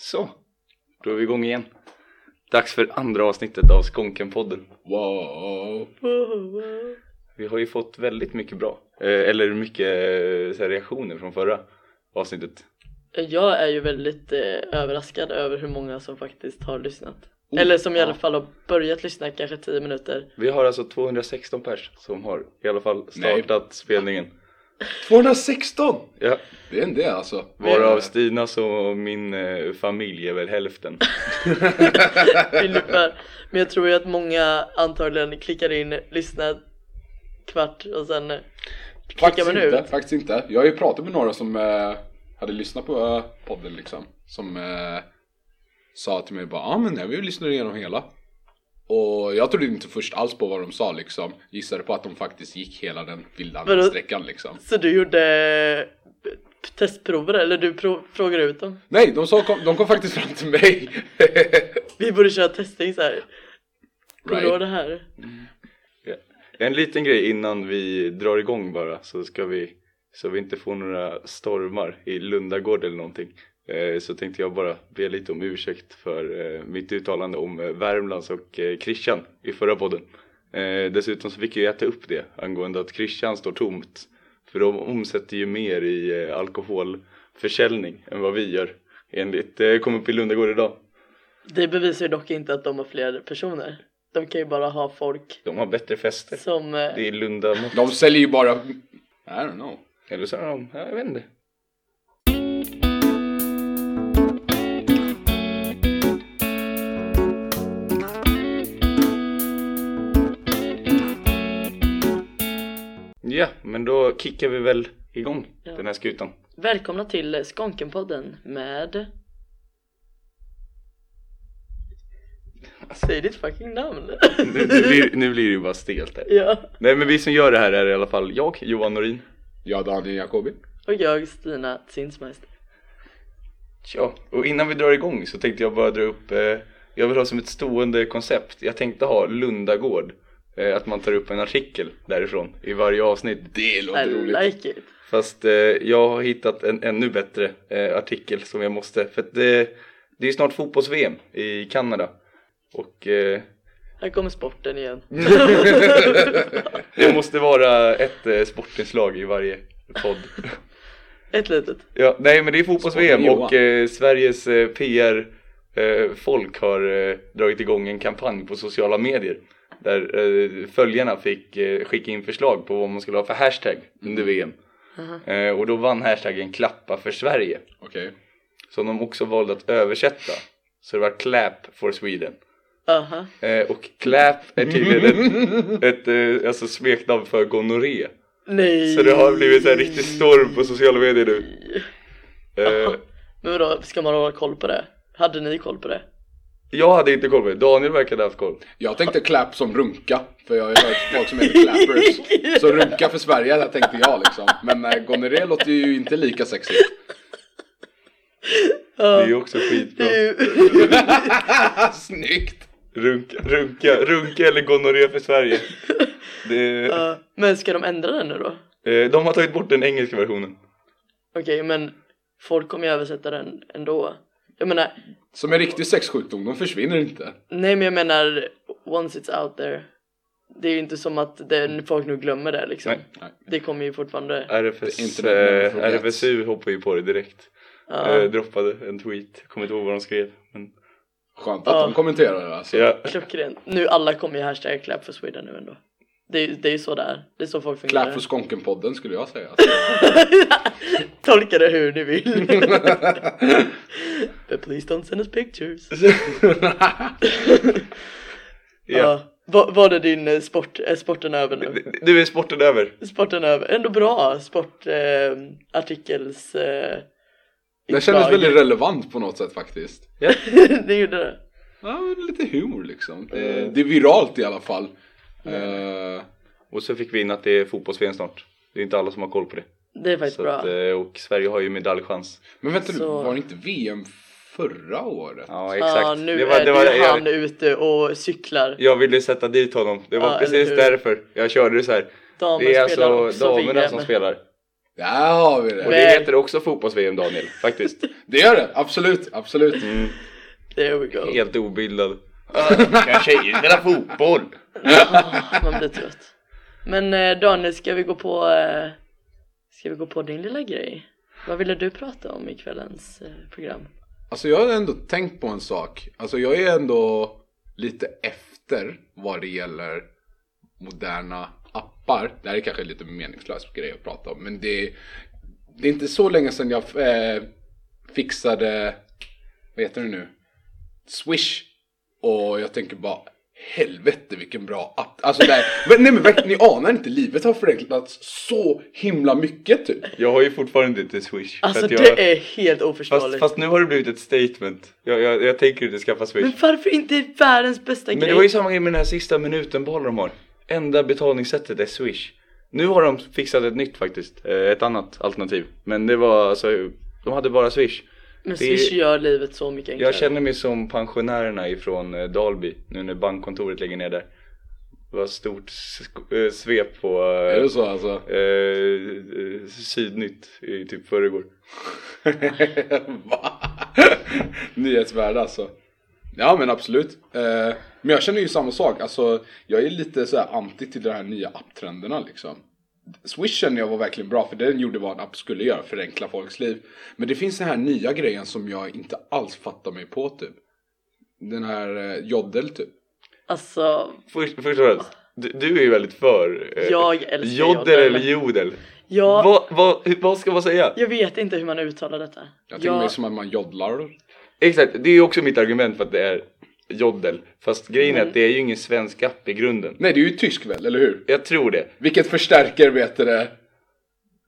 Så, då är vi igång igen. Dags för andra avsnittet av Skonken-podden. Wow. Vi har ju fått väldigt mycket bra, eh, eller mycket eh, så här, reaktioner från förra avsnittet. Jag är ju väldigt eh, överraskad över hur många som faktiskt har lyssnat. Oh, Eller som i ja. alla fall har börjat lyssna kanske 10 minuter. Vi har alltså 216 pers som har i alla fall Nej. startat spelningen. 216! Ja, Det är en del alltså. varav Stinas och min eh, familj är väl hälften. ungefär. Men jag tror ju att många antagligen klickar in, lyssnar kvart och sen eh, klickar Faktiskt man inte, ut. faktiskt inte. Jag har ju pratat med några som eh, hade lyssnat på eh, podden liksom. Som eh, sa till mig bara, ja ah, men nej, vi lyssnar igenom hela. Och jag trodde inte först alls på vad de sa liksom. Gissade på att de faktiskt gick hela den vilda sträckan liksom. Så du gjorde eh, testprover eller du frågade ut dem? Nej, de, sa, kom, de kom faktiskt fram till mig. Vi borde köra testing så här. Kommer Right. det här? Ja. En liten grej innan vi drar igång bara så ska vi så vi inte får några stormar i Lundagård eller någonting så tänkte jag bara be lite om ursäkt för eh, mitt uttalande om eh, Värmlands och eh, Christian i förra podden. Eh, dessutom så fick jag äta upp det angående att Christian står tomt för de omsätter ju mer i eh, alkoholförsäljning än vad vi gör enligt eh, kom upp i Lundagård idag. Det bevisar ju dock inte att de har fler personer. De kan ju bara ha folk De har bättre fester. som... eh, Det är Lunda De säljer ju bara, I don't know. Eller så är de, ja, jag vet inte. Ja, men då kickar vi väl igång Ja. den här skutan. Välkomna till Skonkenpodden med... Säg ditt fucking namn! Nu, nu, blir, nu blir det ju bara stelt här. ja. Nej men vi som gör det här är i alla fall jag, Johan Norin. Jag Daniel Jacobi. Och jag, Stina Zinsmeister. Ja, och innan vi drar igång så tänkte jag bara dra upp, eh, jag vill ha som ett stående koncept. Jag tänkte ha Lundagård. Eh, att man tar upp en artikel därifrån i varje avsnitt. Det I låter roligt. like it! Fast eh, jag har hittat en ännu bättre eh, artikel som jag måste, för att det, det är snart fotbolls-VM i Kanada. Och eh, Här kommer sporten igen. det måste vara ett eh, sportinslag i varje podd. Ett litet. Ja, nej men det är fotbolls-VM och eh, Sveriges eh, PR-folk har eh, dragit igång en kampanj på sociala medier. Där eh, följarna fick eh, skicka in förslag på vad man skulle ha för hashtag under VM. Eh, och då vann hashtaggen klappa för Sverige. Okej. Som de också valde att översätta. Så det var clap for Sweden. Aha. Eh, och clap är tydligen ett, ett eh, alltså smeknamn för gonorré. Nej! Så det har blivit en riktig storm på sociala medier nu. Eh, Men vadå, ska man ha koll på det? Hade ni koll på det? Jag hade inte koll på det, Daniel verkade ha haft koll. Jag tänkte clap som runka, för jag har hört folk som heter clappers. Så runka för Sverige, där tänkte jag liksom. Men äh, gonorré låter ju inte lika sexigt. Det är ju också skitbra. Snyggt! Runka, runka, runka eller gonorré för Sverige. Det, Ja, men ska de ändra den nu då? eh, de har tagit bort den engelska versionen. Okej, men folk kommer ju översätta den ändå. Jag menar, Som en riktig sexsjukdom, de försvinner inte. nej men jag menar, once it's out there. Det är ju inte som att det, folk nu glömmer det liksom. Nej. Nej. Det kommer ju fortfarande. RFS, eh. RFSU hoppade ju på det direkt. Ja, Eh, droppade en tweet, kommer inte ihåg vad de skrev. Men, Skönt att Ja. de kommenterar det alltså. ja, klockrent. Nu alla kommer ju hashtagga clap for Sweden nu ändå. Det det är ju så där. Det är så folk fungerar. Clap för Skonken-podden skulle jag säga. Tolka det hur ni vill. But please don't send us pictures. ja. Var, var det din eh, sport, är sporten över nu? Nu är sporten över. Sporten över, ändå bra sportartikels eh, eh, Det kändes inslag. väldigt relevant på något sätt faktiskt. Ja. det gjorde det. Ja, lite humor liksom. Det, det är viralt i alla fall. Eh, Och så fick vi in att det är fotbolls snart. Det är inte alla som har koll på det. Det är faktiskt Så bra. att, eh, och Sverige har ju medaljchans. men vänta Så- var det inte VM förra året? Ja Ja, exakt. nu det var, är det var, det han jag, ute och cyklar. jag ville sätta dit honom. Det var Ja, precis därför jag körde det så här. Damer Det är alltså damerna VM. som spelar. Där har vi Och det. det Men- heter också fotbolls-VM Daniel, faktiskt. Det gör det, absolut, absolut. Mm, There we go. helt obildad. Kan tjejer spela Oh, Man blir trött. Men eh, Daniel, ska vi gå på eh, Ska vi gå på din lilla grej? Vad ville du prata om i kvällens eh, program? Alltså jag har ändå tänkt på en sak. Alltså jag är ändå lite efter vad det gäller moderna appar. Det här är kanske lite meningslös grej att prata om. Men det, det är inte så länge sedan jag eh, fixade, vad heter det nu? Swish. Och jag tänker bara, helvete vilken bra app. Alltså det här, men, nej men verkligen, ni anar inte, livet har förändrats så himla mycket typ. Jag har ju fortfarande inte Swish. Alltså att jag, det är helt fast, oförståeligt. fast nu har det blivit ett statement. Jag, jag, jag tänker inte skaffa Swish. Men varför inte världens bästa Men grej? det var ju samma grej med den här sista minuten-bollen de har. Enda betalningssättet är Swish. Nu har de fixat ett nytt faktiskt, eh, ett annat alternativ. Men det var alltså, de hade bara Swish. Men det- Swish gör livet så mycket enklare. Jag känner mig som pensionärerna ifrån eh, Dalby, nu när bankkontoret lägger ner där. Det var stort eh, svep på Är eh, det så alltså? eh, Sydnytt i typ förrgår. Va? Nyhetsvärde alltså. Ja men absolut. Eh, men jag känner ju samma sak. Alltså jag är lite så här anti till de här nya apptrenderna liksom. Swish känner jag var verkligen bra för den gjorde vad en app skulle göra, förenkla folks liv. Men det finns den här nya grejen som jag inte alls fattar mig på typ. Den här eh, Joddel typ. Alltså, Först, först och främst, du, du är ju väldigt för eh, Jag älskar Joddel jodel. eller jodel. jag, Vad, vad, vad ska man säga? jag vet inte hur man uttalar detta. Jag tänker mig som att man joddlar. Exakt, det är ju också mitt argument för att det är joddel. Fast grejen är att det är ju ingen svensk app i grunden. Nej det är ju tysk väl, eller hur? Jag tror det. Vilket förstärker, vet du det,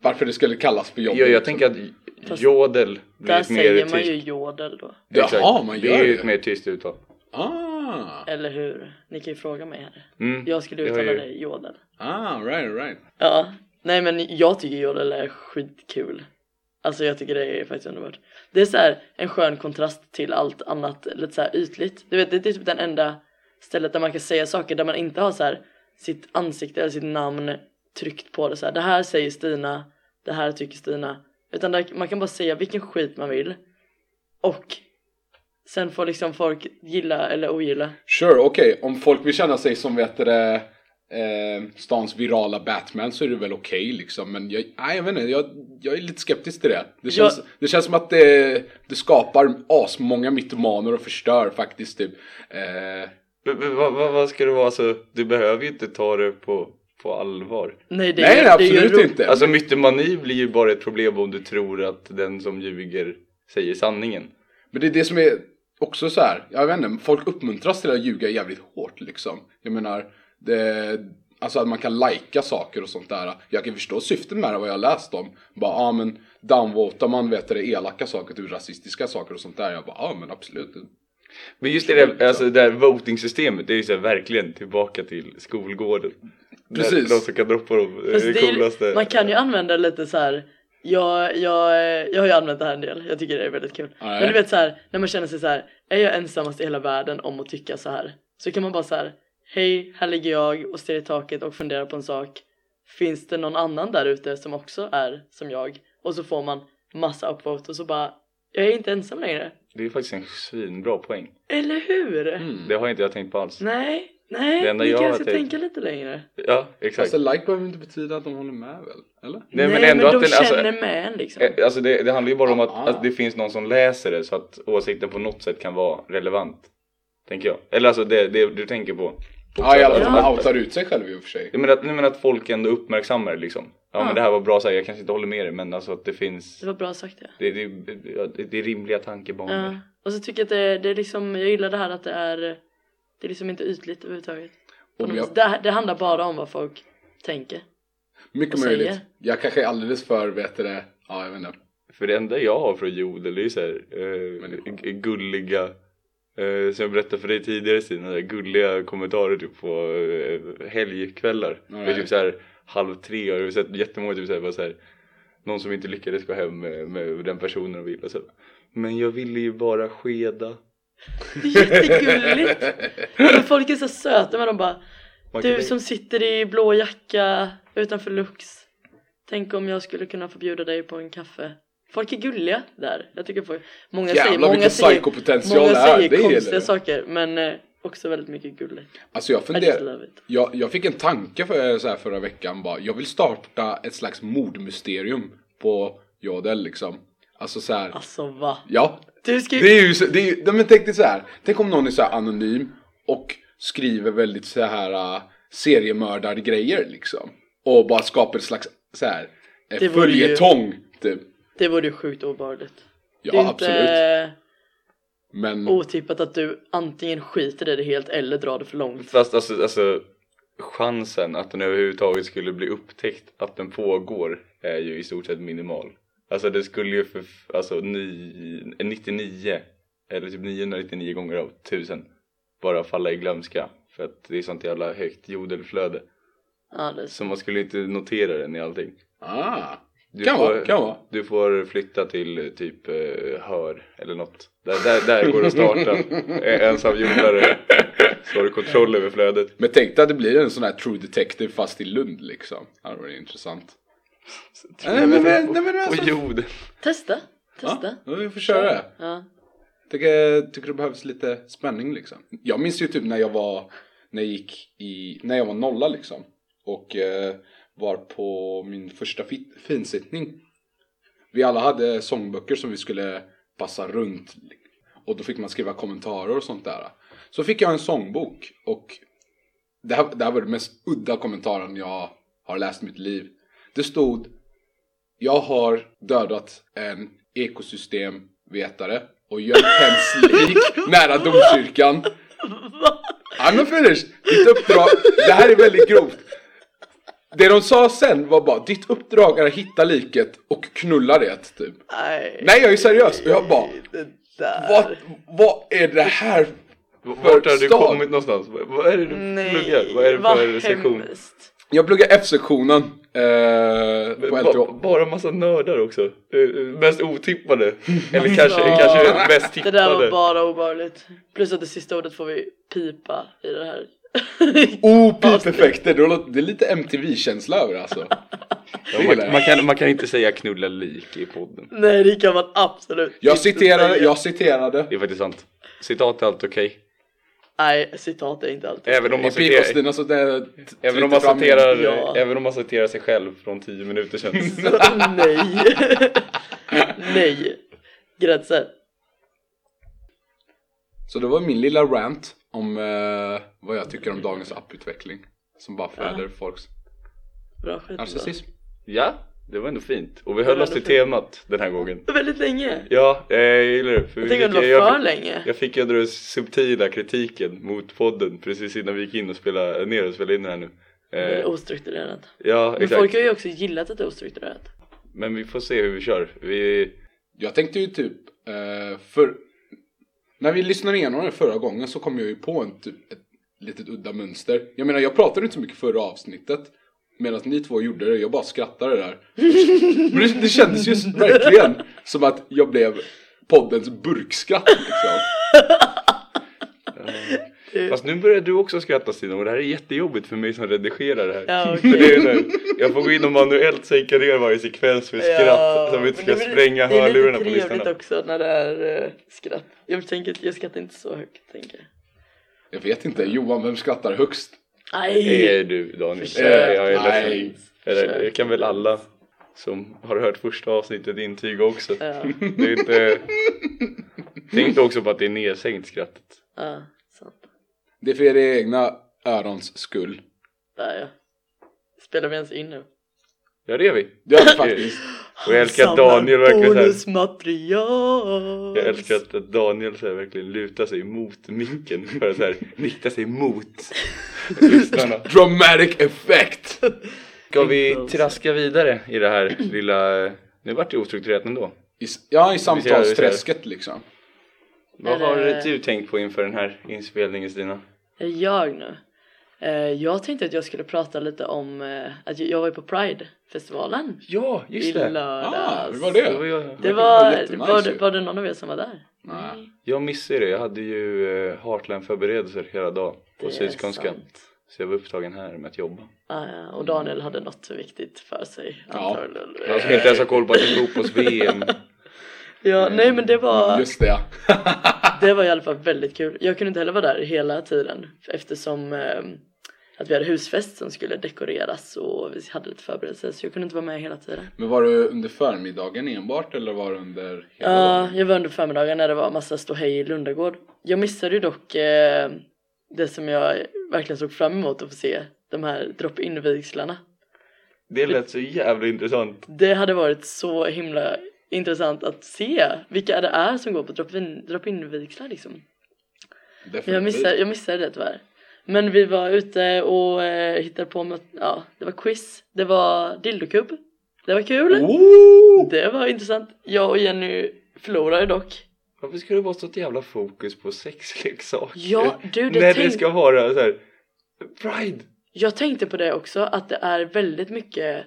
varför det skulle kallas för joddel. Jag, jag liksom. tänker att Fast jodel blir Där ett mer säger man tyst. ju jodel då. Jaha, man det gör är ju det. ett mer tyst uttal. Ah, Eller hur? Ni kan ju fråga mig här. Mm. Jag skulle Det uttala det jodel. ah, right, right. Ja, nej men jag tycker jodel är skitkul. Alltså jag tycker det är faktiskt underbart. Det är så här en skön kontrast till allt annat lite så här ytligt. Du vet det är typ den enda stället där man kan säga saker där man inte har så här sitt ansikte eller sitt namn tryckt på det så här. Det här säger Stina, det här tycker Stina. Utan där, man kan bara säga vilken skit man vill. Och sen får liksom folk gilla eller ogilla. Sure, okej. Om folk vill känna sig som, vet du det, eh, stans virala Batman så är det väl okej liksom. Men jag, nej, jag vet inte, jag, jag är lite skeptisk till det. Det känns, det känns som att det, det skapar asmånga mytomaner och förstör faktiskt typ. Eh, Men- men Vad, vad, vad ska det vara? Alltså, du behöver ju inte ta det på, på allvar. Nej, det nej, är, nej, det är ju absolut ro- inte. Alltså mytomani blir ju bara ett problem om du tror att den som ljuger säger sanningen. Men det är det som är också så här, jag vet inte, folk uppmuntras till att ljuga jävligt hårt liksom. Jag menar, det, alltså att man kan lajka saker och sånt där. Jag kan förstå syftet med det, vad jag har läst om. Bara, ja ah, men downvotar man vet det, elaka saker, typ rasistiska saker och sånt där. Jag bara, ja ah, men absolut. Men just det där, alltså det där voting-systemet, det är ju så verkligen tillbaka till skolgården. Precis. De som kan droppa dem, det är Fast det coolaste. man kan ju använda lite så här. Jag, jag, jag har ju använt det här en del, jag tycker det är väldigt kul. Ja, Men du vet så här, när man känner sig så här, är jag ensammast i hela världen om att tycka så här? Så kan man bara så här, hej, här ligger jag och stirrar i taket och funderar på en sak. Finns det någon annan där ute som också är som jag? Och så får man massa upvote och så bara, jag är inte ensam längre. Det är faktiskt en svinbra poäng. Eller hur? Mm. Det har inte jag tänkt på alls. Nej, nej, Det enda ni kanske tänkt- tänka lite längre. Ja, exakt. Alltså like behöver inte betyda att de håller med väl? Eller? Nej, men ändå de att den- alltså- känner med en liksom. Eh, Alltså det, det handlar ju bara om att, Ah. att det finns någon som läser det så att åsikten på något sätt kan vara relevant. Tänker jag. Eller alltså det, det du tänker på. Ja, i alla fall Ja. man outar ut sig själv i och för sig. Jag menar att, jag menar att folk ändå uppmärksammar det liksom. Ja Ja. men det här var bra här, jag kanske inte håller med dig men alltså att det finns Det var bra sagt ja. Det, det, det, det är rimliga tankebanor. Ja, och så tycker jag att det, det är liksom, jag gillar det här att det är Det är liksom inte ytligt överhuvudtaget Om jag- det, det handlar bara om vad folk tänker Mycket och säger. möjligt. Jag kanske är alldeles för, vet det, ja jag vet inte. För det enda jag har från jodel är ju såhär eh, gulliga eh, Som jag berättade för dig tidigare Stina, gulliga kommentarer typ på eh, helgkvällar. Är Alright. typ såhär halv tre och jag har sett jättemånga typ såhär, bara såhär Någon som inte lyckades gå hem med, med den personen och vill och så. Men jag ville ju bara skeda. Jättegulligt Men folk är så söta men de bara Du som sitter i blå jacka utanför Lux Tänk om jag skulle kunna förbjuda dig på en kaffe. Folk är gulliga där. Jag tycker folk, många Jävlar säger, många säger, många det är. säger Det konstiga saker men eh, också väldigt mycket gulligt. Alltså jag funderar, jag, jag fick en tanke för, så här, förra veckan bara. Jag vill starta ett slags mordmysterium på Jodel liksom. Alltså så här. Alltså va? Ja, Du ska det är ju så, det är, ju- men tänk dig så här. Tänk om någon är så här anonym och skriver väldigt så här uh, seriemördargrejer liksom. Och bara skapar ett slags så här eh, Det vore ju- följetong typ. Det vore ju sjukt obehagligt. det Ja är absolut. inte Men otippat att du antingen skiter i det helt eller drar det för långt. Fast alltså, alltså chansen att den överhuvudtaget skulle bli upptäckt att den pågår är ju i stort sett minimal. Alltså det skulle ju för alltså, ni, 99 eller typ 999 gånger av 1000 bara falla i glömska för att det är sånt jävla högt jodelflöde. Ja, det är Så man skulle inte notera den i allting. ah, Du kan får, vara, kan vara. Du får flytta till typ eh, Hör eller något. Där, där, där går det att starta. Eh, Ensam jordare. Så har du kontroll över flödet. Men tänk dig att det blir en sån här true detective fast i Lund liksom. Det hade varit intressant. Nej, men- men- nej, men alltså- På jorden. Testa, testa. Ja, vi får köra det. Ja. Tycker, tycker det behövs lite spänning liksom. Jag minns ju typ när jag var, när jag gick i, när jag var nolla liksom. Och eh, var på min första fi- finsittning. Vi alla hade sångböcker som vi skulle passa runt. Och då fick man skriva kommentarer och sånt där. Så fick jag en sångbok och det här, det här var det mest udda kommentaren jag har läst i mitt liv. Det stod Jag har dödat en ekosystemvetare och gömt hens lik nära domkyrkan. I'm not finished! Ditt uppdrag, det här är väldigt grovt. Det de sa sen var bara ditt uppdrag är att hitta liket och knulla det typ. Nej. Nej jag är seriös och jag bara vad, vad är det här Vart har du stad. kommit någonstans? Vad- är det du Nej. pluggar? Vad är det vad för sektion? hemskt. Jag pluggar F-sektionen eh, på Ba, LTH. bara massa nördar också. Eh, Mest otippade. Eller kanske, Ja. kanske mest Det där var tippade. bara obehagligt. Plus att det sista ordet får vi pipa i det här. Oh, pipeffekter! Det är lite MTV-känsla över alltså. Ja, man, man, kan, man kan inte säga knulla lik i podden. Nej det kan man absolut Jag inte citerade, säga. jag citerade. Det är faktiskt sant. Citat är allt okej. Nej citat är inte alltid Även om I man citerar, pipastina så det även om man citerar, Ja. även om man citerar sig själv från 10 minuter sedan. Nej. Nej. Gränser. Så det var min lilla rant om eh, vad jag tycker om dagens apputveckling. Som bara föder folks Bra narcissism. Ja, det var ändå fint. Och vi höll oss till fint. temat den här gången. Väldigt länge. Ja, eh, jag gillar det. För Jag vi tänker att det var för jag, länge. jag fick ju den subtila kritiken mot podden precis innan vi gick in och spelade ner och spelade in det här nu. Det är Eh, ostrukturerat. ja, Men exakt. folk har ju också gillat att det är ostrukturerat. Men vi får se hur vi kör. Vi, Jag tänkte ju typ, eh, för när vi lyssnade igenom det förra gången så kom jag ju på en typ ett litet udda mönster. Jag menar jag pratade inte så mycket förra avsnittet. Medan ni två gjorde det, jag bara skrattade där. Men det, det kändes ju verkligen som att jag blev poddens burkskratt liksom. Fast nu börjar du också skratta Stina och det här är jättejobbigt för mig som redigerar det här. Ja, För okej. det är här, jag får gå in och manuellt sänka ner varje sekvens för skratt så att vi inte ska men det är- spränga Det är hörlurarna lite på trevligt lyssnarna. också när det är uh, skratt. Jag tänker jag skrattar inte så högt tänker jag. Jag vet inte, Johan, vem skrattar högst? Nej! Det är du Daniel. Försök. Eh, jag är. Nej. Eller det kan väl alla som har hört första avsnittet intyga också. Ja, Det är inte... Tänk också på att det är nedsänkt skrattet. ja. Det är för era egna örons skull. Där ja. Spelar vi ens in nu? Ja det gör vi. Det är det faktiskt. Och jag älskar att Daniel verkligen såhär bonusmaterial! Jag älskar att- Daniel så här verkligen lutar sig mot micken för att så här rikta sig mot lyssnarna. Dramatic effect! Ska vi traska vidare i det här lilla, nu vart det ostrukturerat ändå. I, ja, i samtalsträsket liksom. Vad har du tänkt på inför den här inspelningen Stina? Är jag nu? Eh, jag tänkte att jag skulle prata lite om eh, att jag var ju på Pride-festivalen Ja, i lördags. Ah, hur var Det det? var Det var, var, det, var det någon av er som var där? Nej. jag missade det, jag hade ju eh, Heartland förberedelser hela dagen på Det är Sydskånska. sant. Så jag var upptagen här med att jobba. Ah, ja, och Daniel hade något så viktigt för sig Ja. Jag ska inte ens ha koll på att det är fotbolls-VM. Ja, nej men det var, Just det ja. det var i alla fall väldigt kul. Jag kunde inte heller vara där hela tiden eftersom eh, att vi hade husfest som skulle dekoreras och vi hade lite förberedelser så jag kunde inte vara med hela tiden. Men var du under förmiddagen enbart eller var du under hela Ja, dagen? jag var under förmiddagen när det var massa ståhej i Lundagård. Jag missade ju dock eh, det som jag verkligen såg fram emot att få se, de här drop-in-vigslarna. Det lät så jävla intressant. Det hade varit så himla intressant att se vilka det är som går på drop-in, drop-in-vigslar liksom. Definitivt. jag missade, jag missade det tyvärr. Men vi var ute och eh, hittade på med, ja, det var quiz, det var dildokubb. Det var kul. Oh! Det var intressant. Jag och Jenny förlorade dock. Varför ska det vara sånt jävla fokus på sexleksaker? Ja, du, det När det ska vara så här. Pride! Jag tänkte på det också, att det är väldigt mycket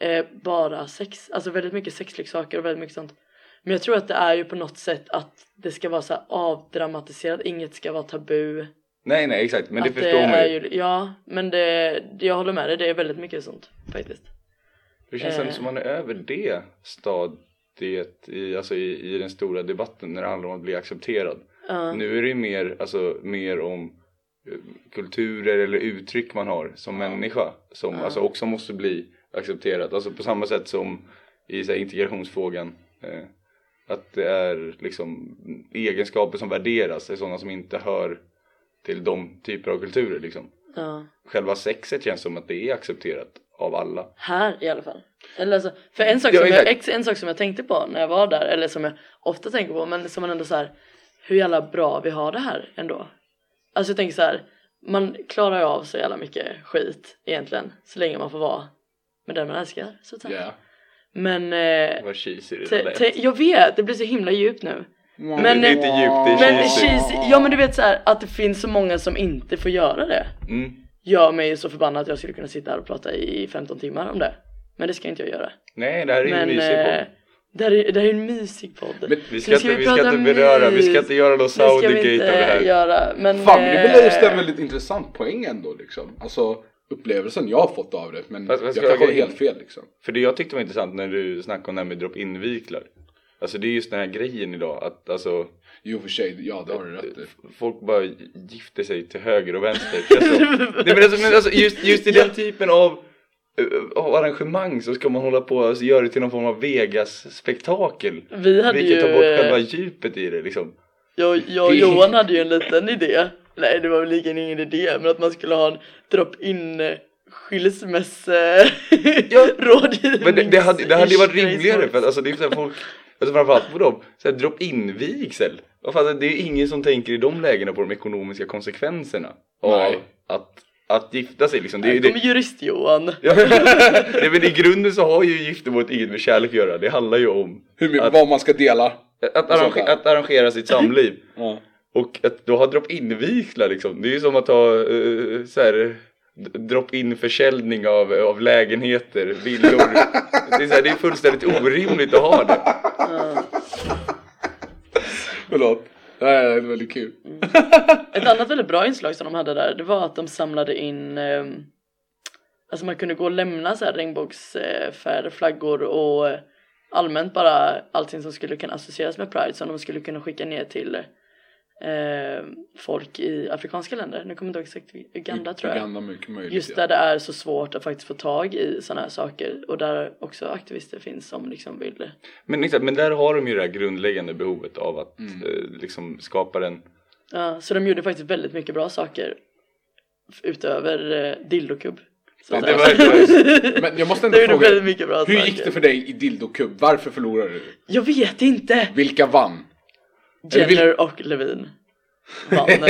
eh, bara sex, alltså väldigt mycket sexleksaker och väldigt mycket sånt. Men jag tror att det är ju på något sätt att det ska vara så avdramatiserat, inget ska vara tabu. Nej nej exakt men det att förstår man ju. ju. Ja, men det, jag håller med dig, det är väldigt mycket sånt faktiskt. Det känns eh. som man är över det stadiet i, alltså i, i den stora debatten när det handlar om att bli accepterad. Ja, Nu är det mer, alltså, mer om eh, kulturer eller uttryck man har som människa som Ja. alltså också måste bli accepterat. Alltså på samma sätt som i så här, integrationsfrågan. Eh, att det är liksom egenskaper som värderas är sådana som inte hör till de typer av kulturer liksom. ja. Själva sexet känns som att det är accepterat av alla. Här i alla fall. Eller alltså, för en sak, Ja, som jag, en sak som jag tänkte på när jag var där, eller som jag ofta tänker på, men som man ändå så här, hur jävla bra vi har det här ändå. Alltså jag tänker så här, man klarar ju av så jävla mycket skit egentligen, så länge man får vara med den man älskar. Så att säga. Yeah. Men, eh, Vad cheesy det lät. jag vet, det blir så himla djupt nu. Men- det är inte djupt, det är Men cheesy. cheesy, ja men du vet så här, att det finns så många som inte får göra det. Mm. Gör mig så förbannad att jag skulle kunna sitta här och prata i 15 timmar om det. Men det ska inte jag göra. Nej det här är ju en mysig eh, podd. det här är, det här är en mysig podd. Men Vi ska, ska inte, vi vi ska inte beröra, vi ska inte göra någon Saudi-gate av det här. göra. Men, Fan men det eh, belyste en väldigt intressant poäng ändå liksom. Alltså upplevelsen jag har fått av det. Men Fast- fast jag kanske har helt fel liksom. För det jag tyckte var intressant när du snackade om det här med drop-in viklar. Alltså det är just den här grejen idag att alltså Jo för sig, ja det har du rätt i. folk bara gifter sig till höger och vänster. Alltså, nej, men alltså, men alltså just, just i den typen av, eh, av arrangemang så ska man hålla på och alltså, göra det till någon form av Vegas-spektakel. Vi hade Vilket ju, tar bort själva eh, djuppet i det liksom. jag, jag och Johan hade ju en liten idé. Nej det var väl lika ingen idé men att man skulle ha en drop-in eh, skilsmässe Ja, Men det, det, hade, det hade ju varit rimligare för att alltså det är så här folk, alltså framförallt på dem, drop-in vigsel. Det är ingen som tänker i de lägena på de ekonomiska konsekvenserna av Nej. att, att gifta sig liksom. Det är ju Här det. kommer jurist-Johan. Ja, nej, men i grunden så har ju giftermålet inget med kärlek att göra. Det handlar ju om Hur mycket, Att- vad man ska dela. att, arrange, att arrangera sitt samliv. Ja. Och att då ha drop-in vigslar liksom. Det är ju som att ha uh, så här drop-in försäljning av, av lägenheter, villor. det, är så här, det är fullständigt orimligt att ha det. Ja. Förlåt. Det här är väldigt kul. Ett annat väldigt bra inslag som de hade där, det var att de samlade in ehm, Alltså man kunde gå och lämna så här regnbågsfärgade flaggor och eh, allmänt bara allting som skulle kunna associeras med Pride som de skulle kunna skicka ner till eh, folk i afrikanska länder. Nu kommer jag inte ihåg exakt, Uganda tror jag. Uganda mycket möjligt. Just ja. där det är så svårt att faktiskt få tag i sådana här saker och där också aktivister finns som liksom vill Men, exakt, men där har de ju det här grundläggande behovet av att eh, liksom skapa den Ja, så de gjorde faktiskt väldigt mycket bra saker utöver eh, dildokubb. Att det var- Men jag måste ändå fråga. mycket bra Hur saker. gick det för dig i dildokubb? Varför förlorade du? Jag vet inte! Vilka vann? Jenner och Levin vann.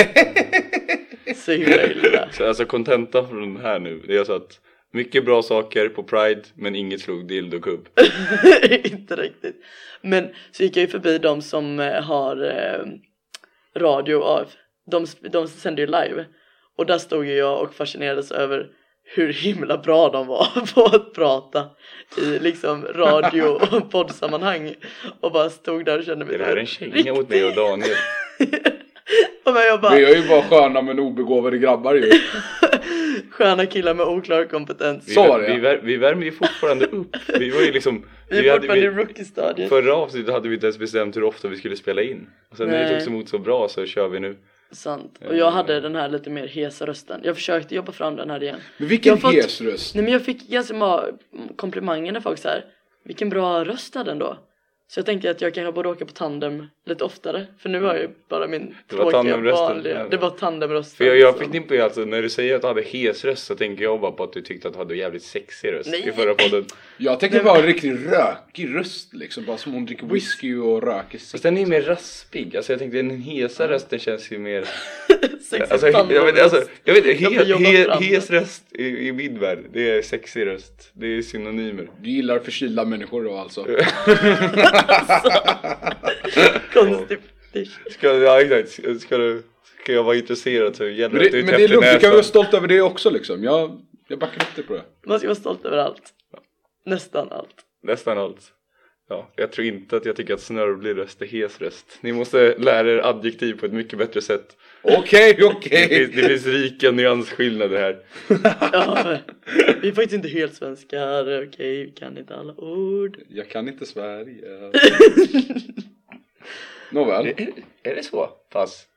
så himla illa. Så alltså kontentan från den här nu, det är alltså att mycket bra saker på Pride men inget slog dildokubb. inte riktigt. Men så gick jag ju förbi de som eh, har eh, radio av. De, de sänder ju live. Och där stod ju jag och fascinerades över hur himla bra de var på att prata i liksom radio och poddsammanhang. Och bara stod där och kände mig Är det här en känga mot mig och Daniel? Och men jag bara, Vi är ju bara sköna men obegåvade grabbar ju. Sköna killar med oklar kompetens. Vi, Så vi, vär, vi värmer ju fortfarande upp. Vi var ju liksom Vi är hade- fortfarande i rookie-stadiet. Förra avsnittet hade vi inte ens bestämt hur ofta vi skulle spela in. Och sen när det Nej. togs emot så bra så kör vi nu. Sant. Och jag hade den här lite mer hesa rösten. Jag försökte jobba fram den här igen. Men vilken fått- hes röst. Nej men jag fick ganska många komplimanger när folk så här. Vilken bra röst hade den då. Så jag tänkte att jag kanske borde åka på tandem lite oftare. För nu har jag ju bara min Det var tråkiga vanliga. Det var tandemrösten. För jag, jag som- fick in på det, alltså när du säger att du hade hes röst så tänker jag bara på att du tyckte att du hade jävligt sexig röst Nej. i förra podden. Jag tänkte bara en riktigt rökig röst liksom. Bara som hon dricker whisky och röker Fast cigg. den är ju mer raspig, alltså jag tänkte den hesa rösten känns ju mer Sexig Alltså, jag vet, alltså, jag vet he, he, hes röst i, i min värld, det är sexig röst. Det är synonymer. Du gillar förkylda människor då alltså? Konstig Ska, ja, exakt. Ska, du, ska jag vara intresserad så gäller Men det det, men det är lugnt, du kan vara stolt över det också liksom. Jag, jag backar upp dig på det. Man ska vara stolt över allt. Nästan allt. Nästan allt. Ja, jag tror inte att jag tycker att snörvlig röst är hes röst. Ni måste lära er adjektiv på ett mycket bättre sätt. Okej, Det okej. finns, det finns rika nyansskillnader här. Ja, vi är faktiskt inte helt svenskar, okej, vi kan inte alla ord. Jag kan inte Sverige. Nåväl. Är, är det så? Fast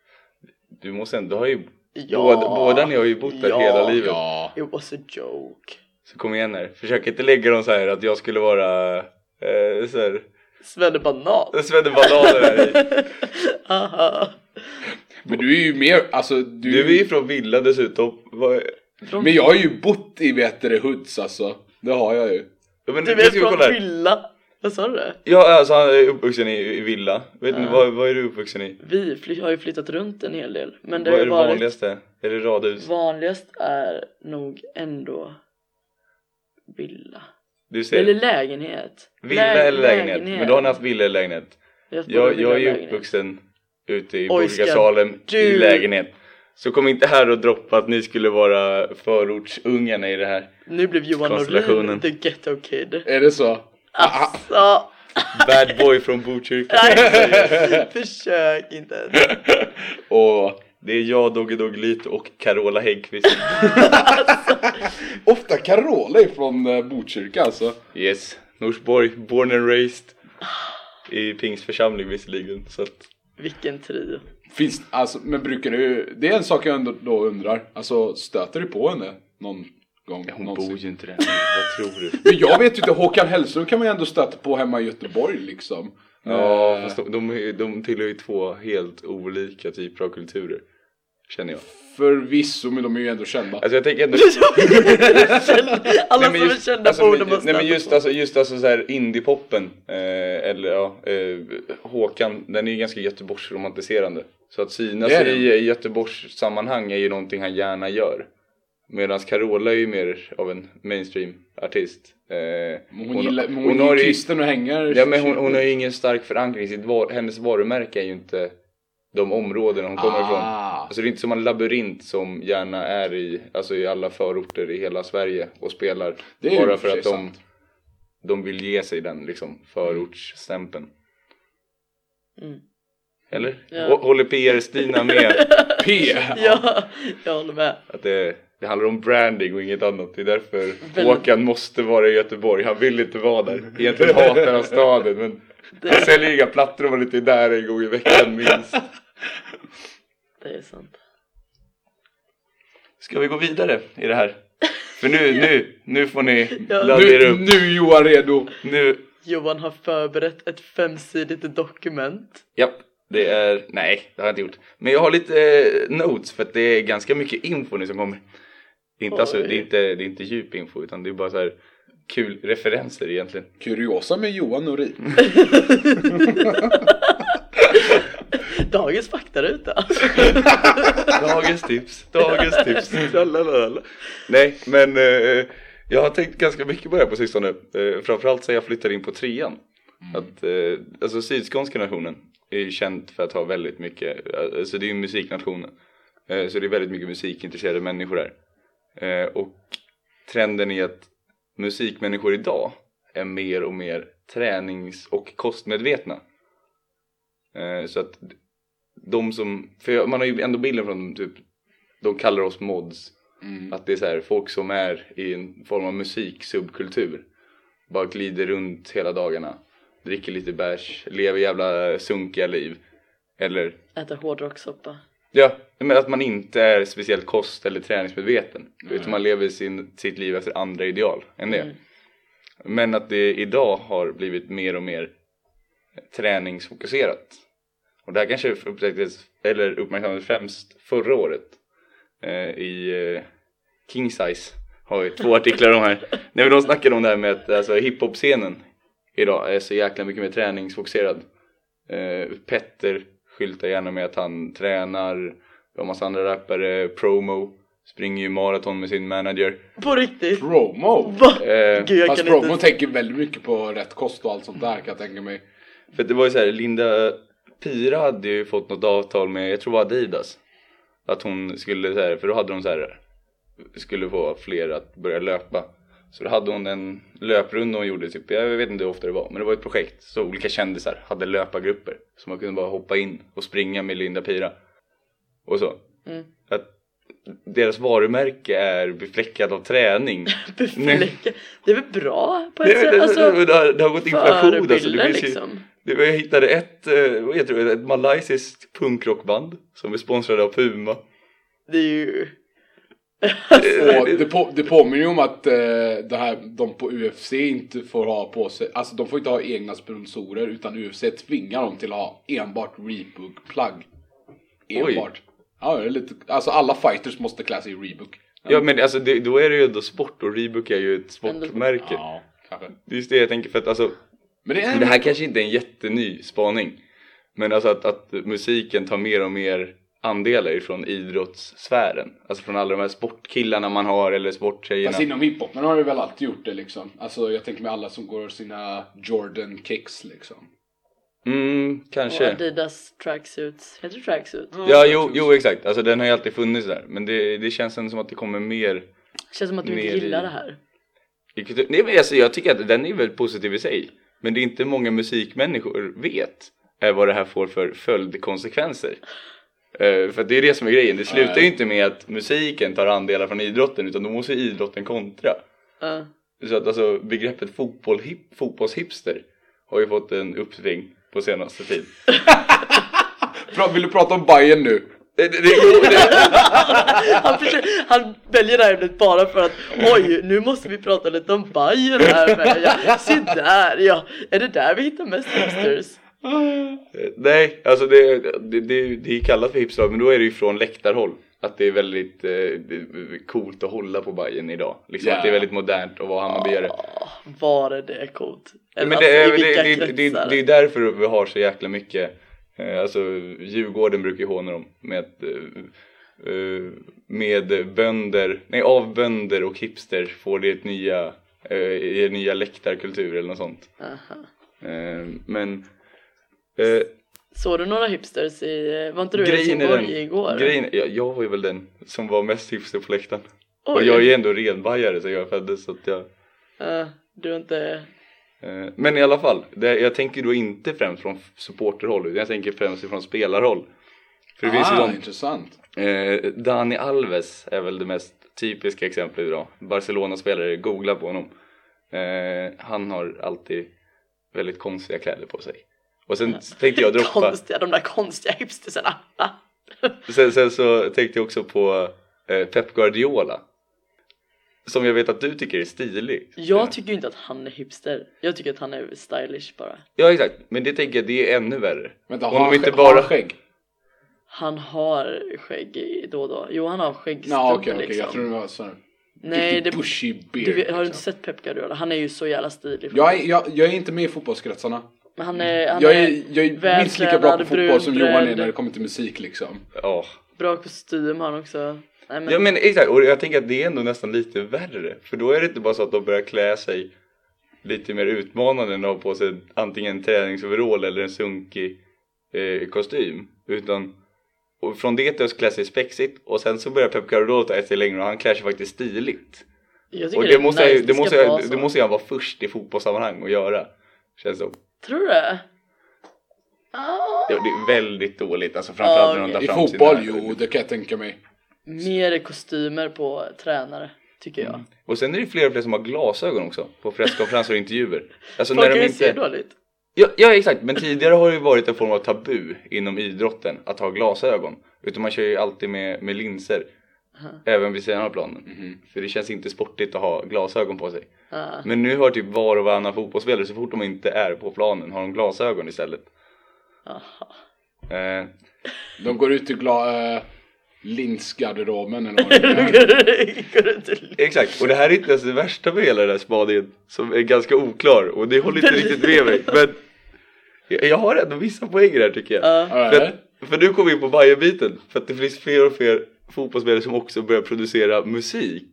du måste ändå, du har ju Ja. båda, båda ni har ju bott där Ja. hela livet. Ja. It was a joke. Så kom igen här, försök inte lägga dem så här att jag skulle vara eh, så här, Svennebanan. svennebananer här i. Aha. Men du är ju mer, alltså du... Du är ju från Villa dessutom. Vad- Från, Men jag har ju bott i bättre hoods alltså. Det har jag ju. Ja, men du är ska från kolla här. Villa. Vad sa du? Ja, alltså han är uppvuxen i, i Villa. Vet ni, Ja. vad, vad är du uppvuxen i? Vi fly- har ju flyttat runt en hel del. Men det vad har är ju det varit vanligaste? Är det radhus? vanligast är nog ändå villa. Du ser, Eller lägenhet. villa Lä- eller lägenhet. Men då har ni haft villa eller lägenhet? Jag, Jag, jag är ju lägenhet. uppvuxen ute i Borgasalem i lägenhet. Så kom inte här och droppa att ni skulle vara förortsungarna i det här. Nu blev Johan. Norin the ghetto kid. Är det så? Alltså! Bad boy från Botkyrka. Nej, försök inte ens. Och det är jag, Dogge Doggelito och Carola Häggkvist. Ofta Carola är från eh, Botkyrka alltså. Yes, Norsborg, born and raised. I Pingstförsamling visserligen. Så att, Vilken trio. Finns, alltså, men brukar du, det är en sak jag ändå då undrar. Alltså stöter du på henne någon gång? hon någonsin? bor ju inte där. Vad tror du? Men jag vet ju inte, Håkan Hellström kan man ju ändå stöta på hemma i Göteborg liksom. Ja, Eh, fast de, de, de tillhör ju två helt olika typer av kulturer. Känner jag. Förvisso, men de är ju ändå kända. Alltså jag tänker ändå... Alla Nej, som just- är kända alltså, borde men- man Nej men just på. alltså, just alltså så här indiepoppen, eh, eller ja, eh, Håkan, den är ju ganska Göteborgsromantiserande. Så att synas i, i Göteborgs sammanhang är ju någonting han gärna gör. Medan Carola är ju mer av en mainstream artist. Eh, Men hon, gillar, hon, hon har är ju- kristen och hänger. Ja men hon, hon har ju ingen stark förankring, sitt var, hennes varumärke är ju inte de områden hon kommer ifrån. ah, Alltså det är inte som en labyrint som gärna är i, alltså i alla förorter i hela Sverige och spelar. Det bara för att de, de vill ge sig den liksom förortsstämpeln. Mm. Eller? Ja. Hå- Håller PR-Stina med P! Ja, jag håller med. att det, det handlar om branding och inget annat. Det är därför Väl- Håkan måste vara i Göteborg. Han vill inte vara där. Egentligen hatar han staden men han säljer inga plattor om han inte är där en gång i veckan minst. Det är sant. Ska vi gå vidare i det här? För nu, nu, nu får ni Ja. ladda er Nu, upp. nu är Johan redo. Nu, Johan har förberett ett femsidigt dokument. Japp, det är, nej det har jag inte gjort. Men jag har lite eh, notes för att det är ganska mycket info nu som kommer. Det är inte, alltså, Oj. det är inte, det är inte djup info utan det är bara så här kul referenser egentligen. Kuriosa med Johan Norin. Dagens faktaruta. Dagens tips, dagens tips. Nej men eh, jag har tänkt ganska mycket på det här på sistone. Eh, framförallt sen jag flyttade in på trean. Att, eh, alltså sydskånska nationen är ju känt för att ha väldigt mycket, alltså det är ju musiknationen. Eh, så det är väldigt mycket musikintresserade människor där. Eh, och trenden är att musikmänniskor idag är mer och mer tränings och kostmedvetna. Eh, så att de som, för man har ju ändå bilden från typ, de kallar oss mods. Mm. Att det är så här, folk som är i en form av musiksubkultur bara glider runt hela dagarna, dricker lite bärs, lever jävla sunkiga liv. Eller Äta hårdrockssoppa. Ja, men att man inte är speciellt kost eller träningsmedveten. Utan man lever sin, sitt liv efter andra ideal än det. Mm. Men att det idag har blivit mer och mer träningsfokuserat. Och det här kanske upptäcktes, eller uppmärksammades främst förra året. Eh, I eh, King Size har vi två artiklar om här. När de snackade om det här med att alltså, hiphop-scenen idag är så jäkla mycket mer träningsfokuserad. Eh, Petter skyltar gärna med att han tränar. Och massa andra rappare, promo, springer ju maraton med sin manager. På riktigt? Promo! Va? Eh, Gud jag Fast kan promo inte... tänker väldigt mycket på rätt kost och allt sånt där kan jag tänka mig. För det var ju så här, Linda Pira hade ju fått något avtal med, jag tror det var Adidas. Att hon skulle så här, för då hade de så här, skulle få fler att börja löpa. Så då hade hon en löprunda hon gjorde typ, jag vet inte hur ofta det var, men det var ett projekt. Så olika kändisar hade löpargrupper. Så man kunde bara hoppa in och springa med Linda Pira. Och så. Mm. Deras varumärke är befläckat av träning. Befläcka. Det är väl bra på ett sätt? det, Alltså, det, har, det har gått inflation alltså. Det finns ju, liksom. det, jag hittade ett, vad heter det, ett malaysiskt punkrockband som är sponsrade av Puma. Det är ju... Och det, på, det påminner ju om att eh, det här, de på UFC inte får ha på sig, alltså de får inte ha egna sponsorer utan UFC tvingar dem till att ha enbart Reebok-plagg. Enbart. Ja, det är lite, alltså alla fighters måste klä sig i Reebok. Ja men alltså det, då är det ju ändå sport och Reebok är ju ett sportmärke. Ja, kanske. Det är just det jag tänker för att alltså, Men det är det här kanske inte är en jätteny spaning. Men alltså att, att musiken tar mer och mer andelar ifrån idrottssfären. Alltså från alla de här sportkillarna man har eller sporttjejerna. Fast inom hiphopen har det väl alltid gjort det liksom. Alltså jag tänker med alla som går sina Jordan kicks liksom. Mm, Och kanske. Adidas tracksuits. Heter det tracksuit? Ja, jo, jo exakt. Alltså den har ju alltid funnits där. Men det, det känns ändå som att det kommer mer Känns som att du inte Mer i- gillar det här. Nej men alltså jag tycker att den är väldigt positiv i sig. Men det är inte många musikmänniskor vet är vad det här får för följdkonsekvenser. Eh, för att det är det som är grejen. Det slutar ju inte med att musiken tar andelar från idrotten utan då måste ju idrotten kontra. Ja. Så att alltså begreppet fotboll, hip, fotbollshipster har ju fått en uppsving på senaste tid. Vill du prata om Bayern nu? Det, det, det, jo, det, han, försöker, han väljer det här ämnet bara för att oj, nu måste vi prata lite om Bayern här med. Ja, se där ja, är det där vi hittar mest hipsters? nej, alltså det, det, det, det är kallat för hipster men då är det ju från läktarhåll. Att det är väldigt eh, det coolt att hålla på Bajen idag. Liksom Ja. att det är väldigt modernt att vara Hammarbyare. Åh, var är det coolt? Eller Men alltså, det är, i det, det, det, kretsar? det är därför vi har så jäkla mycket eh, Alltså Djurgården brukar ju håna dem med att eh, eh, Med bönder, nej av bönder och hipster får det ett nya eh, nya läktarkultur eller något sånt Aha. eh, Men eh, Såg du några hipsters i, var inte du i grejen är Helsingborg den, igår? grejen, jag, jag var ju väl den som var mest hipster på läktaren Oj. Och jag är ju ändå renbajare så jag föddes så att jag Ja, du är inte, Eh, Men i alla fall, det, jag tänker då inte främst från supporterhåll utan jag tänker främst från spelarhåll. För det finns ju ah, de, intressant. eh, Dani Alves är väl det mest typiska exemplet idag. Barcelona-spelare, googla på honom. Eh, han har alltid väldigt konstiga kläder på sig. Och sen tänkte jag droppa, konstiga, de där konstiga hipstersarna. Sen, sen så tänkte jag också på eh, Pep Guardiola. Som jag vet att du tycker är stilig. Jag tycker ju inte att han är hipster. Jag tycker att han är stylish bara. Ja exakt, men det tänker jag det är ännu värre. Vänta, har han, inte bara- har han skägg? Han har skägg då och då. Jo, han har skäggstubbe Ja okej okej, liksom. jag tror det var så. Nej, det, bushy beard. du, har du inte liksom. sett Pep Guardiola? Han är ju så jävla stilig. jag, är, jag, jag är inte med i fotbollskretsarna. Men han är, han Jag är, är, jag är minst lika bra på fotboll som Johan är när det kommer till musik liksom. Ja. bra kostym har han också. Nej, men, Ja men exakt, och jag tänker att det är ändå nästan lite värre. För då är det inte bara så att de börjar klä sig lite mer utmanande än att ha på sig antingen en träningsoverall eller en sunkig eh, kostym. Utan och från det till att klä sig spexigt och sen så börjar Pep Guardiola ta ett steg längre och han klär sig faktiskt stiligt. Och det, det måste, nice. det, ska måste det måste jag vara först i fotbollssammanhang att göra. Känns som. Tror du det? Ah. Det är väldigt dåligt, alltså framförallt när de tar I fram fotboll, sina... jo det kan jag tänka mig. Mer kostymer på tränare, tycker jag. Och sen är det fler och fler som har glasögon också på presskonferenser och intervjuer. Alltså Folk när de inte... dåligt. Ja, ja exakt, men tidigare har det ju varit en form av tabu inom idrotten att ha glasögon. Utan man kör ju alltid med, med linser. Även vid sidan av planen. För det känns inte sportigt att ha glasögon på sig. Ah. Men nu har typ var och varannan fotbollsspelare så fort de inte är på planen har de glasögon istället. Aha. Eh, De går ut i gla- äh, linsgarderoben eller vad det är. Det exakt, och det här är inte ens det värsta med hela den här spaningen som är ganska oklar och det håller inte riktigt med mig. Men jag har ändå vissa poänger här tycker jag. Ja. För, att, för nu kommer vi in på Bayern-biten. För att det finns fler och fler fotbollsspelare som också börjar producera musik.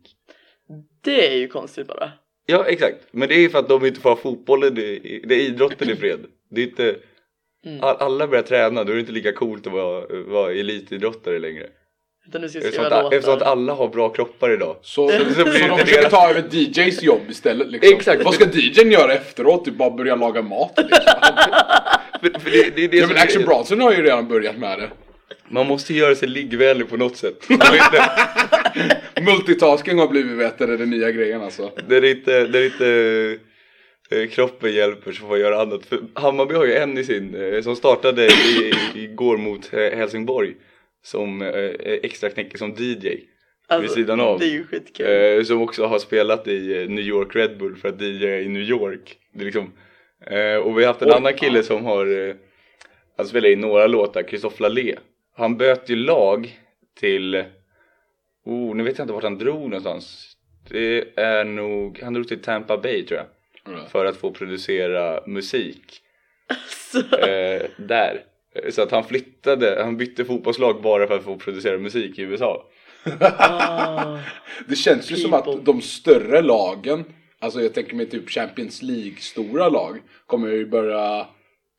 Det är ju konstigt bara. Ja exakt, men det är för att de inte får ha fotbollen, i, det är idrotten i fred. Det är inte, Mm. all, alla börjar träna, då är det inte lika coolt att vara, vara elitidrottare längre. Utan nu ska Eftersom att, eftersom att alla har bra kroppar idag. Så, Så- så, så de försöker ta över DJs jobb istället liksom. Exakt. Vad ska DJn göra efteråt? Typ bara börja laga mat liksom. För, för det, det är det ja men Action Bronson har ju redan börjat med det. Man måste göra sig liggvänlig på något sätt. Är inte, Multitasking har blivit vet du, den nya grejen alltså. det är inte, det är inte eh, kroppen hjälper så får man göra annat. För Hammarby har ju en i sin, eh, som startade i, igår mot eh, Helsingborg. Som extra knäcker som DJ. Alltså, vid sidan av. Det är ju skitkul. Som också har spelat i New York Red Bull för att DJ i New York. Det är liksom, och vi har haft en Oj, annan kille som har, han spelar i några låtar, Christophe Lallé. Han böt ju lag till, oh nu vet jag inte vart han drog någonstans. Det är nog, han drog till Tampa Bay tror jag. För att få producera musik Så, eh, där. Så att han flyttade, han bytte fotbollslag bara för att få producera musik i USA. ah, Det känns ju som att de större lagen, alltså jag tänker mig typ Champions League-stora lag, kommer ju börja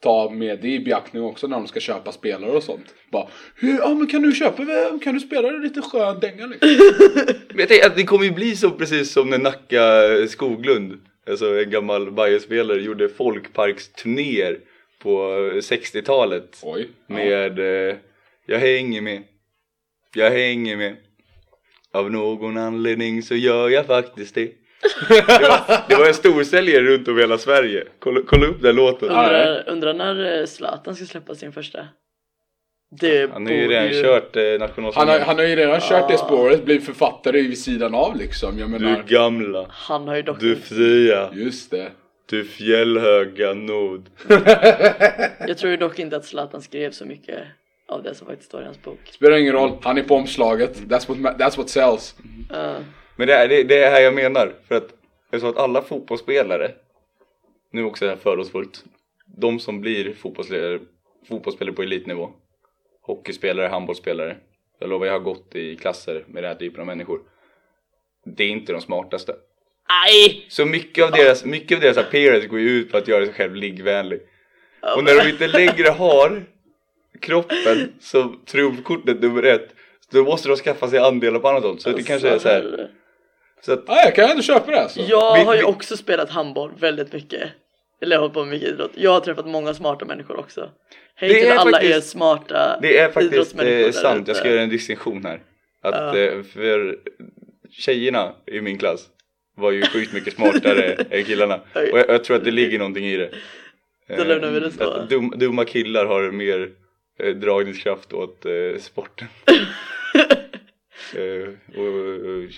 ta med det i beaktning också när de ska köpa spelare och sånt. Bara, "Hur- ja men kan du köpa, kan du spela lite skön dänga liksom? Men jag tänker att det kommer ju bli så precis som när Nacka Skoglund, alltså en gammal Bayern-spelare, gjorde folkparksturnéer på 60-talet Oj. Ja. med eh, Jag hänger med, jag hänger med Av någon anledning så gör jag faktiskt det Det var, det var en storsäljare runt om i hela Sverige, kolla, kolla upp den låten undrar, undrar när eh, Zlatan ska släppa sin första. Det Han har ju redan kört eh, Han har, nationalsången han har ju redan kört det Ah. spåret, blivit författare vid sidan av liksom. Jag Du menar, gamla, Han har ju dock du fria, just det. du fjällhöga nord Jag tror ju dock inte att Zlatan skrev så mycket av det som faktiskt står i hans bok. Spelar ingen roll, han är på omslaget. That's what, that's what sells. Uh, Men det är, det, det är här jag menar, för att jag sa att alla fotbollsspelare, nu också är det fördomsfullt, de som blir fotbollsspelare, fotbollsspelare på elitnivå, hockeyspelare, handbollsspelare, jag lovar jag har gått i klasser med den här typen av människor, det är inte de smartaste. aj! Så mycket av deras, mycket av deras appearance går ju ut på att göra sig själv liggvänlig. Och när de inte längre har kroppen som trumfkortet nummer ett, då måste de skaffa sig andelar på annat håll. Så det kanske är så här, så att Ja, jag kan ändå köpa det alltså. Jag Vi- har ju vi- också spelat handboll väldigt mycket. Eller jag har hållit på med mycket idrott. Jag har träffat många smarta människor också. Hej Det till är alla faktiskt- er smarta Det är faktiskt eh, sant, jag ska göra en distinktion här. Att eh, för tjejerna i min klass var ju sjukt mycket smartare än killarna. Och jag, jag tror att det ligger någonting i det. Då lämnar vi det så. Att dum, dumma killar har mer eh, dragningskraft åt eh, sporten. eh, och, och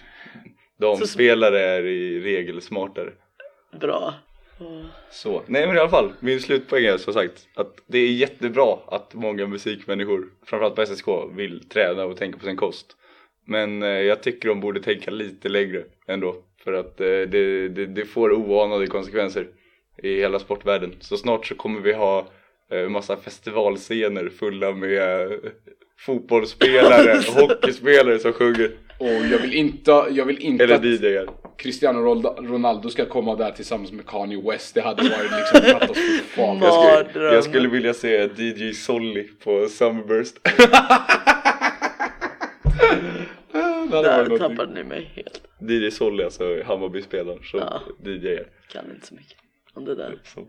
damspelare är i regel smartare. Bra. Så, nej men i alla fall, min slutpoäng är som sagt att det är jättebra att många musikmänniskor, framförallt på SSK, vill träna och tänka på sin kost. Men eh, jag tycker de borde tänka lite längre ändå, för att eh, det, det, det får oanade konsekvenser i hela sportvärlden. Så snart så kommer vi ha eh, massa festivalscener fulla med eh, fotbollsspelare hockeyspelare som sjunger, Och jag vill inte, jag vill inte eller att DJar. Cristiano Ronaldo- ska komma där tillsammans med Kanye West. Det hade varit liksom katastrofalt. Jag skulle, jag skulle vilja se DJ Solly på Summerburst. Där tappade ni mig helt. DJ Solly alltså Hammarby-spelaren som Ja. DJar. Kan inte så mycket om det där. Så.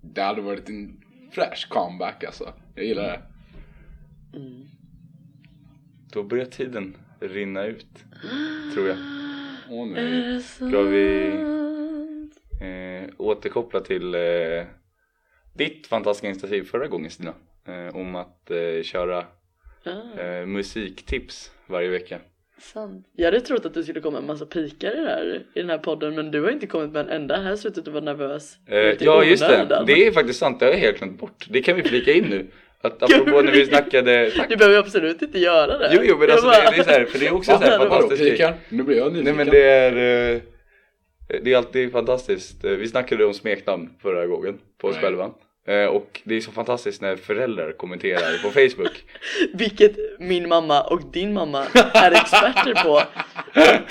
Det hade varit en fräsch comeback alltså. Jag gillar det. Mm. då börjar tiden rinna ut. Tror jag. Åh nej. Ska vi eh, återkoppla till eh, ditt fantastiska initiativ förra gången Stina. Eh, om att eh, köra Ah, eh, musiktips varje vecka. sant. Jag hade trott att du skulle komma med en massa pikar i, här, i den här podden men du har inte kommit med en enda. Här ser ut att du var nervös. Eh, ja just det, det är faktiskt sant, det har jag helt glömt bort. Det kan vi flika in nu. Att apropå när vi snackade, tack. Du behöver ju absolut inte göra det. Jo jo men Jag alltså bara- det, det är så här, för det är också Va? så här fantastiskt? Nu blir jag Nej nyfiken. men det är eh, Det är alltid fantastiskt, Eh, vi snackade om smeknamn förra gången på oss Nej. själva Eh, Och det är så fantastiskt när föräldrar kommenterar på Facebook Vilket min mamma och din mamma är experter på.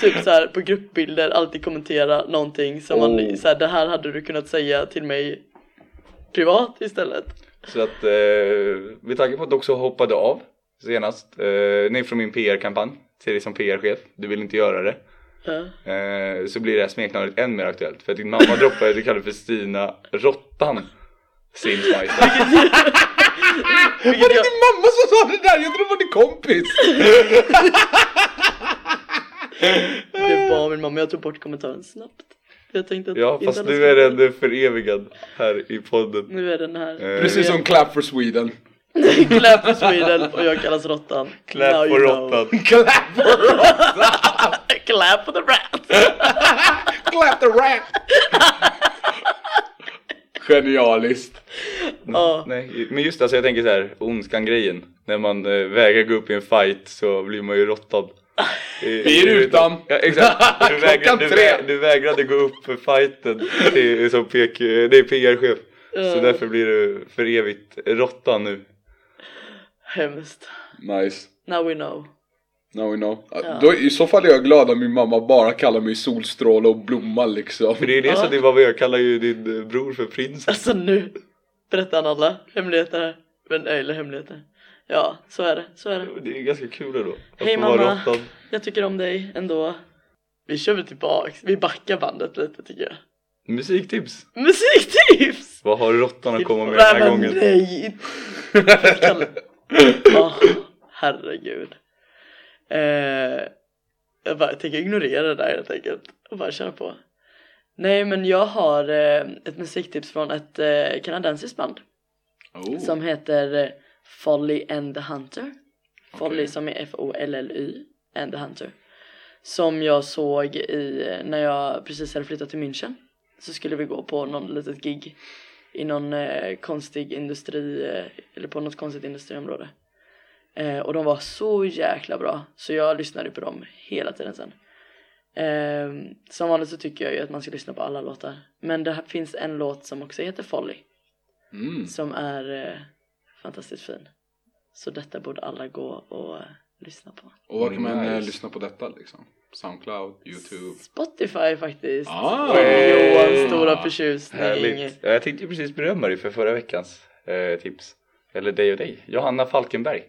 typ så här på gruppbilder alltid kommentera någonting som Oh. man så här, det här hade du kunnat säga till mig privat istället. Så att eh, med tanke på att du också hoppade av senast eh, Nej från min PR-kampanj till dig som PR-chef, du vill inte göra det Ja. eh, Så blir det här smeknamnet än mer aktuellt för att din mamma droppade att du kallade för Stina Råttan Vilket Var det din mamma som sa det där? Jag trodde det var din kompis! det var min mamma, jag tog bort kommentaren snabbt. Jag tänkte att Ja fast nu är den förevigad här i podden Nu är den här. Eh, Precis som Clap for Sweden. Clap for Sweden och jag kallas Råttan. Clap know. råttan Clap for Clap for the rat. Clap the rat! Genialiskt. Ja. Nej, men just alltså jag tänker så här, ondskan grejen När man eh, vägrar gå upp i en fight så blir man ju råttad I, I rutan. Ja exakt, du, vägrade, du, tre. vä- du vägrade gå upp för fighten till, som PK, nej, PR-chef Så därför blir du för evigt råttan nu Hemskt. Nice. Now we know. Now we know. Ja. Då, I så fall är jag glad att min mamma bara kallar mig solstråle och blomma liksom. För det är det Ja. som din mamma gör, kallar ju din eh, bror för prinsen Alltså nu berättar han alla hemligheter här. Men, eller hemligheter. Ja, så är det. Så är det. Det är ganska kul ändå att Hej mamma. Jag tycker om dig ändå. Vi kör väl tillbaks. Vi backar bandet lite tycker jag. Musiktips! Musiktips! Vad har råttan att komma med den här gången? Nej! Åh, herregud. Eh, jag bara tänker ignorera det där helt enkelt och bara köra på. Nej men jag har eh, ett musiktips från ett eh, kanadensiskt band Oh. som heter eh, Folly and the Hunter. Folly som är F-O-L-L-Y and the Hunter. Som jag såg i, när jag precis hade flyttat till München. Så skulle vi gå på någon litet gig i någon eh, konstig industri, eh, eller på något konstigt industriområde. Eh, och de var så jäkla bra, så jag lyssnade på dem hela tiden sen. Eh, som vanligt så tycker jag ju att man ska lyssna på alla låtar. Men det här finns en låt som också heter Folly Mm. som är eh, fantastiskt fin. Så detta borde alla gå och eh, lyssna på. Och var kan man eh, Nice. lyssna på detta liksom? Soundcloud, Youtube? Spotify faktiskt. Ah. Johans stora förtjusning. Härligt! Ja, jag tänkte ju precis berömma dig för förra veckans eh, tips Eller dig och dig, Johanna Falkenberg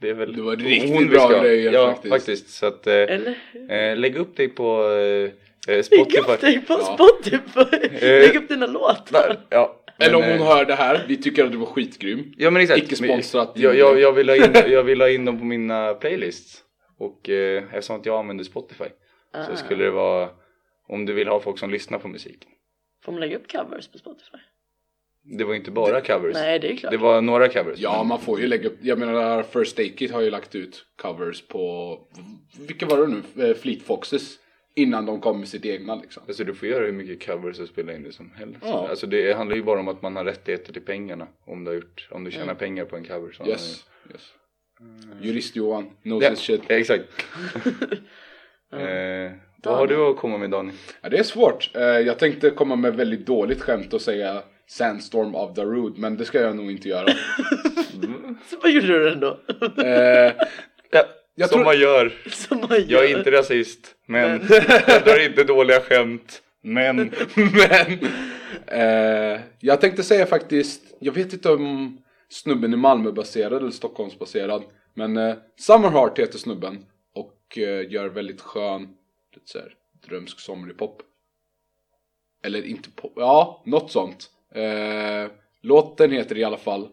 Det är väl Det var riktigt bra grejer ja, faktiskt. faktiskt. Så att eh, Eller eh, lägg upp dig på eh, eh, Lägg upp Spotify dig på Ja. Spotify! Eh, Lägg upp dina låtar! Ja, Eller om hon eh, hör det här, vi tycker att du var skitgrym. Ja men exakt Icke sponsrat. jag, jag, jag, vill ha in, jag vill ha in dem på mina playlists Och eh, eftersom att jag använder Spotify Ah. Så skulle det vara Om du vill ha folk som lyssnar på musik Får man lägga upp covers på Spotify? Det var inte bara covers Nej det är klart. Det var några covers Ja, man får ju lägga upp, jag menar First Aid Kit har ju lagt ut covers på, vilka var det nu? Eh, Fleet Foxes. Innan de kom med sitt egna liksom. Alltså du får göra hur mycket covers och spela in det som helst. Ja. Alltså det handlar ju bara om att man har rättigheter till pengarna. Om du, har gjort, om du tjänar pengar på en cover. Så Yes, yes. Jurist-Johan, knows Ja, his shit. exakt. eh, vad har du att komma med Daniel? Ja, det är svårt. Eh, jag tänkte komma med väldigt dåligt skämt och säga Sandstorm of Darude, men det ska jag nog inte göra. Så vad gjorde du ändå? Eh, Jag som tror- man gör. Som man gör. Jag är inte rasist. Men jag drar inte dåliga skämt. Men. Men eh, jag tänkte säga faktiskt, jag vet inte om snubben är Malmöbaserad eller Stockholmsbaserad. Men eh, Summerheart heter snubben och eh, gör väldigt skön, lite såhär drömsk somrig pop. Eller inte pop, ja något sånt. Eh, låten heter i alla fall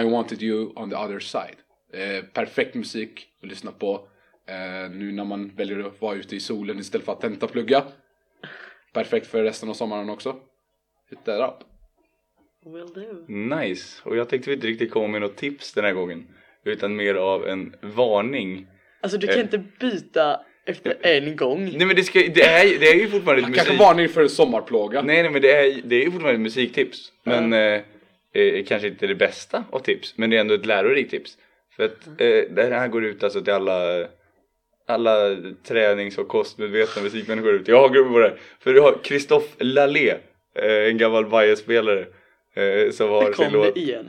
I wanted you on the other side. Eh, perfekt musik att lyssna på. Eh, nu när man väljer att vara ute i solen istället för att tentaplugga. Perfekt för resten av sommaren också. Hit that up. Will do. Nice. Och jag tänkte vi inte riktigt komma med något tips den här gången. Utan mer av en varning. Alltså du kan Eh. inte byta efter en gång. Nej men det, ska, det, är, det är ju fortfarande ett Kanske musik... varning för en sommarplåga. Nej, nej men det är, det är ju fortfarande ett musiktips. Men eh, eh, kanske inte det bästa av tips. Men det är ändå ett lärorikt tips. För att eh, det här går ut alltså till alla alla tränings och kostmedvetna musikmänniskor ute. Jag har grupper på det. För du har Christophe Lallé, eh, en gammal Bajen-spelare. Eh, som har sin kom låt. det igen.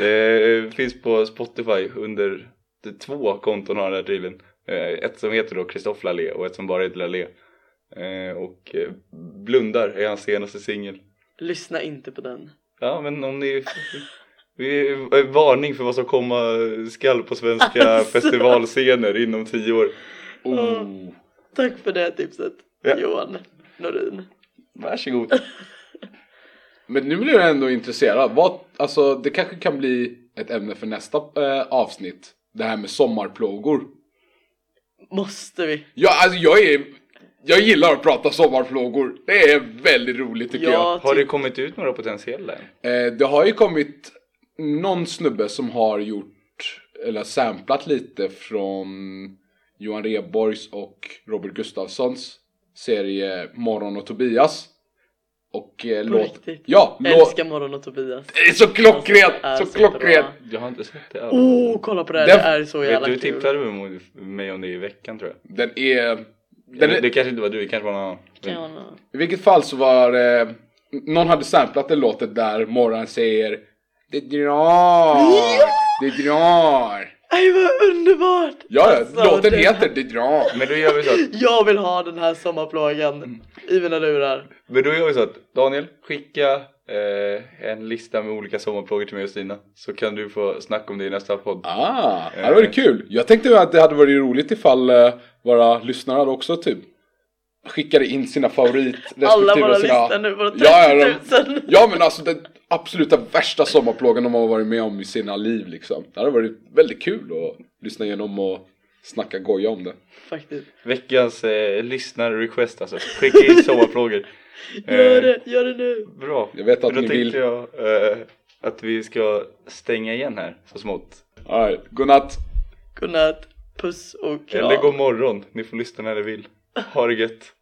Eh, finns på Spotify under det, två konton har den här tydligen. Ett som heter då Christophe Lallé och ett som bara heter Lallé. Eh, och Blundar är hans senaste singel. Lyssna inte på den. Ja men om ni varning för vad som komma skall på svenska Alltså. festivalscener inom tio år. Oh. Tack för det tipset Ja. Johan Norin. Varsågod. Men nu blir jag ändå intresserad. Vad, alltså, det kanske kan bli ett ämne för nästa eh, avsnitt. Det här med sommarplågor. Måste vi? Ja, alltså jag är... Jag gillar att prata sommarplågor. Det är väldigt roligt tycker Ja, Har det typ. kommit ut några potentiella jag. Eh, det har ju kommit någon snubbe som har gjort, eller samplat lite från Johan Rheborgs och Robert Gustafssons serie Morgon och Tobias. Och eh, På låt... riktigt. Ja, låt... Älskar morgon och Tobias. Det är så klockrent! Alltså, så det är så klockrent! bra. Jag har inte sett det alls. Oh, kolla på det här, Den- det är så jävla du kul. tipsade med mig om det i veckan tror jag. Den är... Den Eller, är det kanske inte var du, det kanske var någon annan. Kan jag nå- I vilket fall så var eh, någon hade samplat en låt där Morran säger Det drar, det drar. Aj vad underbart! Ja, ja, Alltså, låten det- heter Det drar. Men då gör vi så att, Jag vill ha den här sommarplågan i mina lurar. men då gör vi så att Daniel, skicka eh, en lista med olika sommarplågor till mig och Stina. Så kan du få snacka om det i nästa podd. Ah, det hade varit kul. Jag tänkte att det hade varit roligt ifall eh, våra lyssnare hade också typ skickade in sina favorit Alla våra sina... listor nu på 30 Ja, 000. ja, de... ja men alltså den absoluta värsta sommarplågan de har varit med om i sina liv liksom. Det hade varit väldigt kul att lyssna igenom och snacka goja om det. Faktiskt. Veckans eh, lyssnar-request alltså. Skicka in sommarplågor. Gör Eh, det, gör det nu. Bra. Jag vet att Då ni tänkte vill. jag eh, att vi ska stänga igen här så smått. Alright, godnatt. Godnatt, puss och kram. Eller god morgon. Ni får lyssna när ni vill. Ha det gött.